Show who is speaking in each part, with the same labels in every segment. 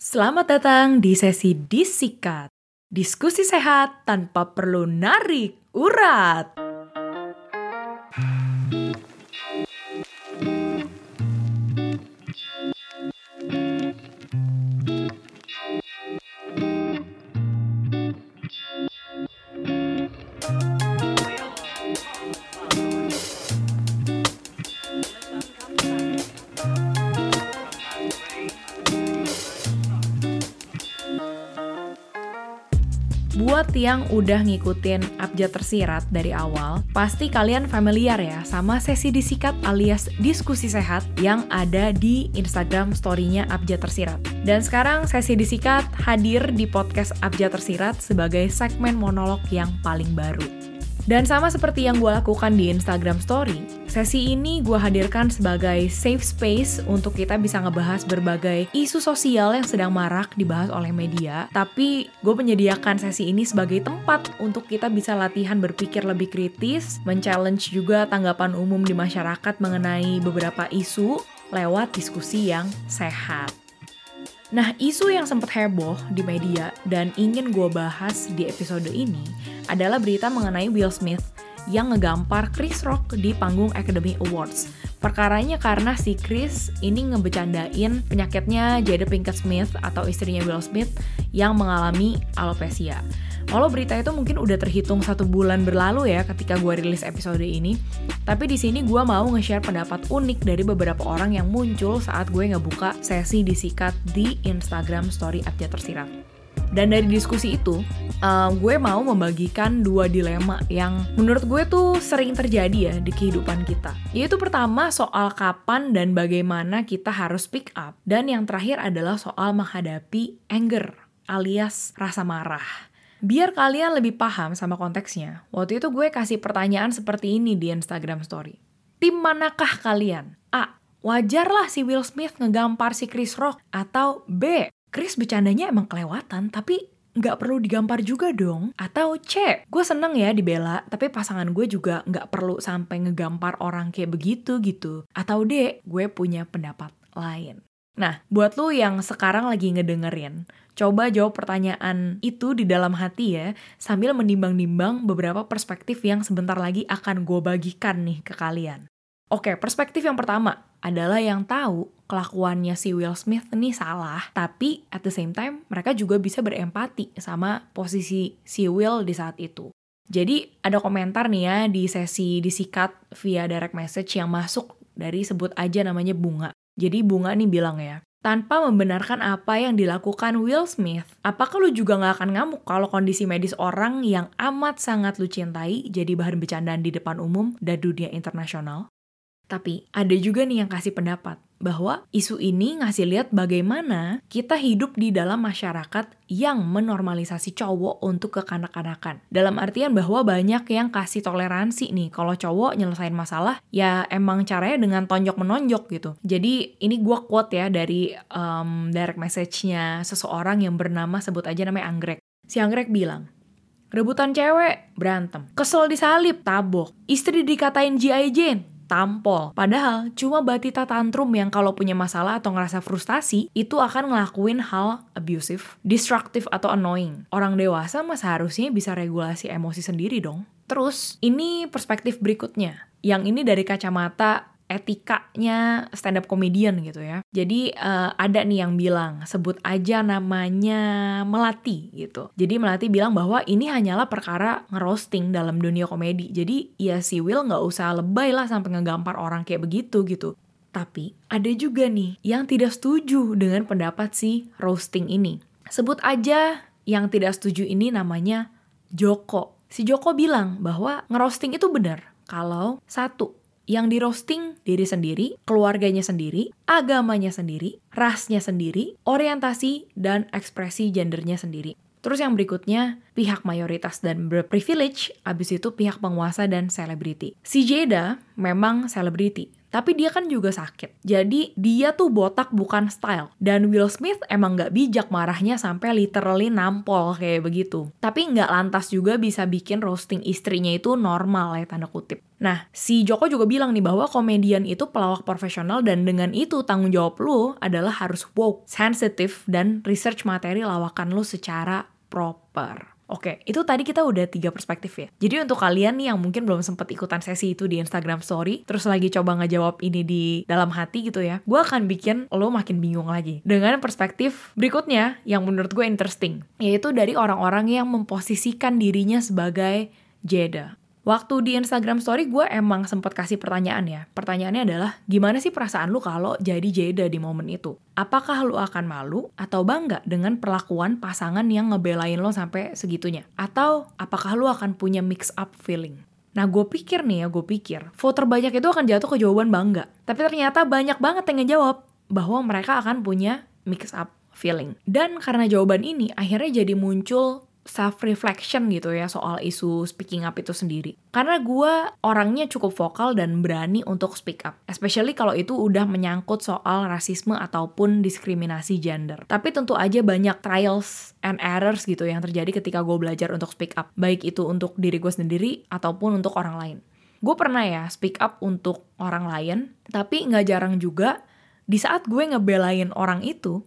Speaker 1: Selamat datang di sesi Disikat. Diskusi sehat tanpa perlu narik urat. Yang udah ngikutin Abjad Tersirat dari awal, pasti kalian familiar ya sama sesi disikat alias diskusi sehat yang ada di Instagram story-nya Abjad Tersirat. Dan sekarang sesi disikat hadir di podcast Abjad Tersirat sebagai segmen monolog yang paling baru. Dan sama seperti yang gue lakukan di Instagram Story, sesi ini gue hadirkan sebagai safe space untuk kita bisa ngebahas berbagai isu sosial yang sedang marak dibahas oleh media. Tapi gue menyediakan sesi ini sebagai tempat untuk kita bisa latihan berpikir lebih kritis, men-challenge juga tanggapan umum di masyarakat mengenai beberapa isu lewat diskusi yang sehat. Nah, isu yang sempat heboh di media dan ingin gue bahas di episode ini adalah berita mengenai Will Smith yang ngegampar Chris Rock di panggung Academy Awards. Perkaranya karena si Chris ini ngebecandain penyakitnya Jada Pinkett Smith atau istrinya Will Smith yang mengalami alopecia. Walau berita itu mungkin udah terhitung satu bulan berlalu ya ketika gue rilis episode ini, tapi di sini gue mau nge-share pendapat unik dari beberapa orang yang muncul saat gue ngebuka sesi disikat di Instagram Story Abjad Tersirat. Dan dari diskusi itu, uh, gue mau membagikan dua dilema yang menurut gue tuh sering terjadi ya di kehidupan kita. Yaitu pertama soal kapan dan bagaimana kita harus pick up. Dan yang terakhir adalah soal menghadapi anger alias rasa marah. Biar kalian lebih paham sama konteksnya, waktu itu gue kasih pertanyaan seperti ini di Instagram Story. Tim manakah kalian? A. Wajarlah si Will Smith ngegampar si Chris Rock. Atau B. Chris bercandanya emang kelewatan, tapi nggak perlu digampar juga dong. Atau C. Gue seneng ya dibela, tapi pasangan gue juga nggak perlu sampai ngegampar orang kayak begitu gitu. Atau D. Gue punya pendapat lain. Nah, buat lu yang sekarang lagi ngedengerin, coba jawab pertanyaan itu di dalam hati ya, sambil menimbang-nimbang beberapa perspektif yang sebentar lagi akan gue bagikan nih ke kalian. Oke, perspektif yang pertama adalah yang tahu kelakuannya si Will Smith ini salah, tapi at the same time mereka juga bisa berempati sama posisi si Will di saat itu. Jadi ada komentar nih ya di sesi disikat via direct message yang masuk dari sebut aja namanya Bunga. Jadi Bunga nih bilang ya, tanpa membenarkan apa yang dilakukan Will Smith, apakah lu juga gak akan ngamuk kalau kondisi medis orang yang amat sangat lu cintai jadi bahan bercandaan di depan umum dan dunia internasional? Tapi ada juga nih yang kasih pendapat bahwa isu ini ngasih lihat bagaimana kita hidup di dalam masyarakat yang menormalisasi cowok untuk kekanak-kanakan. Dalam artian bahwa banyak yang kasih toleransi nih kalau cowok nyelesain masalah ya emang caranya dengan tonjok menonjok gitu. Jadi ini gue quote ya dari um, direct message-nya seseorang yang bernama sebut aja namanya Anggrek. Si Anggrek bilang, Rebutan cewek, berantem. Kesel disalip, tabok. Istri dikatain G.I. Jane, tampol. Padahal cuma batita tantrum yang kalau punya masalah atau ngerasa frustasi itu akan ngelakuin hal abusive, destructive atau annoying. Orang dewasa mah seharusnya bisa regulasi emosi sendiri dong. Terus, ini perspektif berikutnya. Yang ini dari kacamata etikanya stand up comedian gitu ya. Jadi uh, ada nih yang bilang sebut aja namanya Melati gitu. Jadi Melati bilang bahwa ini hanyalah perkara ngerosting dalam dunia komedi. Jadi ya si Will nggak usah lebay lah sampai ngegampar orang kayak begitu gitu. Tapi ada juga nih yang tidak setuju dengan pendapat si roasting ini. Sebut aja yang tidak setuju ini namanya Joko. Si Joko bilang bahwa ngerosting itu benar kalau satu yang di roasting diri sendiri, keluarganya sendiri, agamanya sendiri, rasnya sendiri, orientasi dan ekspresi gendernya sendiri. Terus yang berikutnya, pihak mayoritas dan berprivilege, abis itu pihak penguasa dan selebriti. Si Jada memang selebriti, Tapi dia kan juga sakit. Jadi dia tuh botak bukan style. Dan Will Smith emang nggak bijak marahnya sampai literally nampol kayak begitu. Tapi nggak lantas juga bisa bikin roasting istrinya itu normal ya tanda kutip. Nah, si Joko juga bilang nih bahwa komedian itu pelawak profesional dan dengan itu tanggung jawab lu adalah harus woke, sensitif, dan research materi lawakan lu secara proper. Oke, itu tadi kita udah tiga perspektif ya. Jadi untuk kalian nih yang mungkin belum sempat ikutan sesi itu di Instagram Story, terus lagi coba ngejawab ini di dalam hati gitu ya, gue akan bikin lo makin bingung lagi. Dengan perspektif berikutnya yang menurut gue interesting, yaitu dari orang-orang yang memposisikan dirinya sebagai Jeda. Waktu di Instagram story gue emang sempat kasih pertanyaan ya. Pertanyaannya adalah, gimana sih perasaan lu kalau jadi Jada di momen itu? Apakah lu akan malu atau bangga dengan perlakuan pasangan yang ngebelain lo sampai segitunya? Atau apakah lu akan punya mix up feeling? Nah gue pikir nih ya, gue pikir, voter banyak itu akan jatuh ke jawaban bangga. Tapi ternyata banyak banget yang ngejawab bahwa mereka akan punya mix up feeling. Dan karena jawaban ini, akhirnya jadi muncul self reflection gitu ya soal isu speaking up itu sendiri. Karena gue orangnya cukup vokal dan berani untuk speak up, especially kalau itu udah menyangkut soal rasisme ataupun diskriminasi gender. Tapi tentu aja banyak trials and errors gitu yang terjadi ketika gue belajar untuk speak up, baik itu untuk diri gue sendiri ataupun untuk orang lain. Gue pernah ya speak up untuk orang lain, tapi nggak jarang juga di saat gue ngebelain orang itu,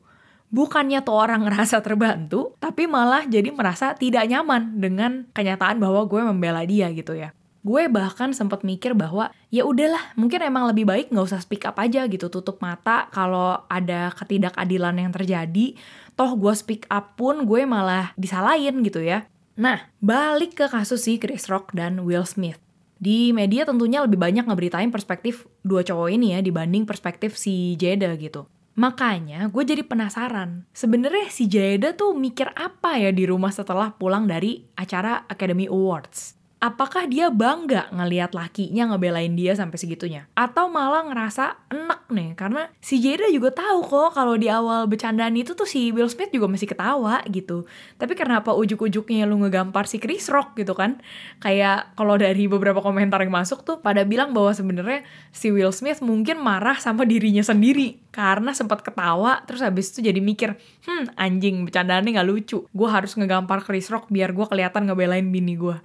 Speaker 1: bukannya tuh orang ngerasa terbantu, tapi malah jadi merasa tidak nyaman dengan kenyataan bahwa gue membela dia gitu ya. Gue bahkan sempat mikir bahwa ya udahlah, mungkin emang lebih baik nggak usah speak up aja gitu, tutup mata kalau ada ketidakadilan yang terjadi. Toh gue speak up pun gue malah disalahin gitu ya. Nah, balik ke kasus si Chris Rock dan Will Smith. Di media tentunya lebih banyak ngeberitain perspektif dua cowok ini ya dibanding perspektif si Jada gitu. Makanya gue jadi penasaran, sebenarnya si Jada tuh mikir apa ya di rumah setelah pulang dari acara Academy Awards? Apakah dia bangga ngelihat lakinya ngebelain dia sampai segitunya? Atau malah ngerasa enak nih? Karena si Jada juga tahu kok kalau di awal bercandaan itu tuh si Will Smith juga masih ketawa gitu. Tapi kenapa ujuk-ujuknya lu ngegampar si Chris Rock gitu kan? Kayak kalau dari beberapa komentar yang masuk tuh pada bilang bahwa sebenarnya si Will Smith mungkin marah sama dirinya sendiri karena sempat ketawa terus habis itu jadi mikir hmm anjing bercandaannya nggak lucu. Gue harus ngegampar Chris Rock biar gue kelihatan ngebelain bini gue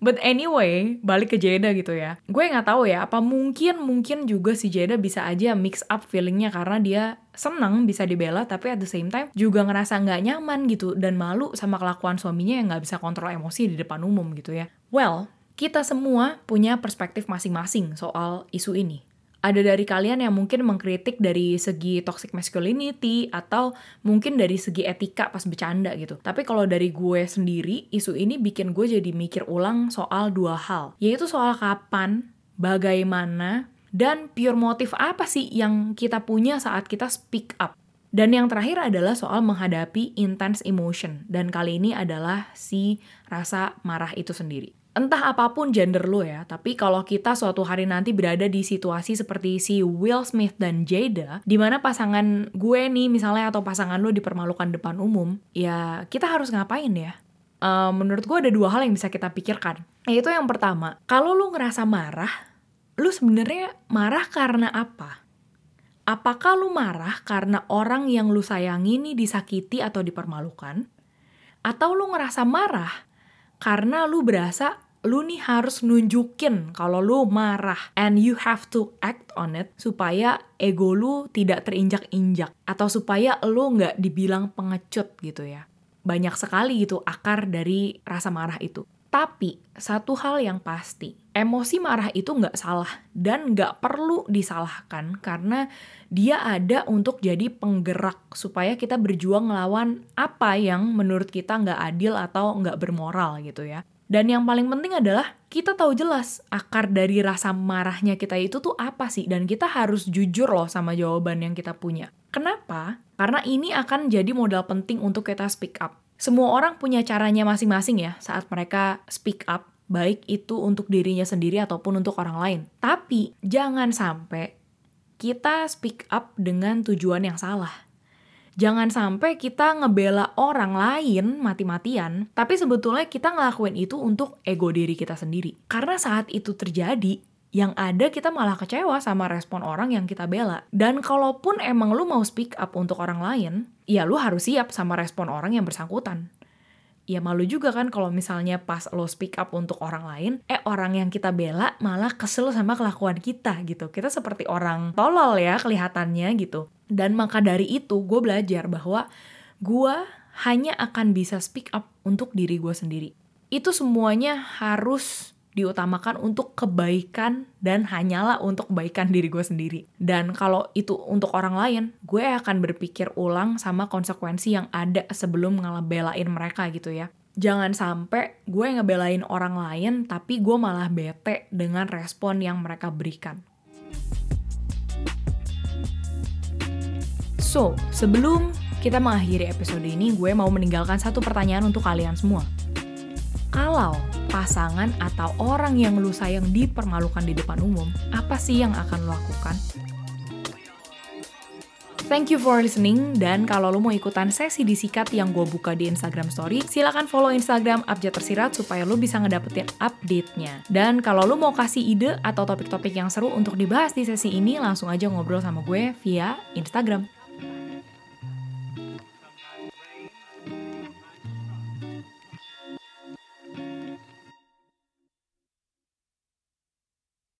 Speaker 1: but anyway, balik ke Jada gitu ya. Gue nggak tahu ya, apa mungkin mungkin juga si Jada bisa aja mix up feelingnya karena dia seneng bisa dibela tapi at the same time juga ngerasa nggak nyaman gitu dan malu sama kelakuan suaminya yang nggak bisa kontrol emosi di depan umum gitu ya. Well, kita semua punya perspektif masing-masing soal isu ini ada dari kalian yang mungkin mengkritik dari segi toxic masculinity atau mungkin dari segi etika pas bercanda gitu. Tapi kalau dari gue sendiri, isu ini bikin gue jadi mikir ulang soal dua hal, yaitu soal kapan, bagaimana, dan pure motif apa sih yang kita punya saat kita speak up. Dan yang terakhir adalah soal menghadapi intense emotion. Dan kali ini adalah si rasa marah itu sendiri entah apa pun gender lo ya, tapi kalau kita suatu hari nanti berada di situasi seperti si Will Smith dan Jada, di mana pasangan gue nih misalnya atau pasangan lo dipermalukan depan umum, ya kita harus ngapain ya? Uh, menurut gue ada dua hal yang bisa kita pikirkan. Yaitu yang pertama, kalau lo ngerasa marah, lo sebenarnya marah karena apa? Apakah lo marah karena orang yang lo sayangi ini disakiti atau dipermalukan? Atau lo ngerasa marah karena lu berasa lu nih harus nunjukin kalau lu marah and you have to act on it supaya ego lu tidak terinjak-injak atau supaya lu nggak dibilang pengecut gitu ya. Banyak sekali gitu akar dari rasa marah itu. Tapi satu hal yang pasti, emosi marah itu nggak salah dan nggak perlu disalahkan karena dia ada untuk jadi penggerak supaya kita berjuang melawan apa yang menurut kita nggak adil atau nggak bermoral gitu ya. Dan yang paling penting adalah kita tahu jelas akar dari rasa marahnya kita itu tuh apa sih dan kita harus jujur loh sama jawaban yang kita punya. Kenapa? Karena ini akan jadi modal penting untuk kita speak up. Semua orang punya caranya masing-masing ya saat mereka speak up, baik itu untuk dirinya sendiri ataupun untuk orang lain. Tapi jangan sampai kita speak up dengan tujuan yang salah jangan sampai kita ngebela orang lain mati-matian, tapi sebetulnya kita ngelakuin itu untuk ego diri kita sendiri. Karena saat itu terjadi, Yang ada kita malah kecewa sama respon orang yang kita bela. Dan kalaupun emang lu mau speak up untuk orang lain, ya lu harus siap sama respon orang yang bersangkutan ya malu juga kan kalau misalnya pas lo speak up untuk orang lain, eh orang yang kita bela malah kesel sama kelakuan kita gitu. Kita seperti orang tolol ya kelihatannya gitu. Dan maka dari itu gue belajar bahwa gue hanya akan bisa speak up untuk diri gue sendiri. Itu semuanya harus diutamakan untuk kebaikan dan hanyalah untuk kebaikan diri gue sendiri. Dan kalau itu untuk orang lain, gue akan berpikir ulang sama konsekuensi yang ada sebelum ngelebelain mereka gitu ya. Jangan sampai gue ngebelain orang lain tapi gue malah bete dengan respon yang mereka berikan. So, sebelum kita mengakhiri episode ini, gue mau meninggalkan satu pertanyaan untuk kalian semua. Kalau pasangan atau orang yang lu sayang dipermalukan di depan umum, apa sih yang akan lu lakukan? Thank you for listening, dan kalau lo mau ikutan sesi disikat yang gue buka di Instagram Story, silahkan follow Instagram Abjad Tersirat supaya lo bisa ngedapetin update-nya. Dan kalau lo mau kasih ide atau topik-topik yang seru untuk dibahas di sesi ini, langsung aja ngobrol sama gue via Instagram.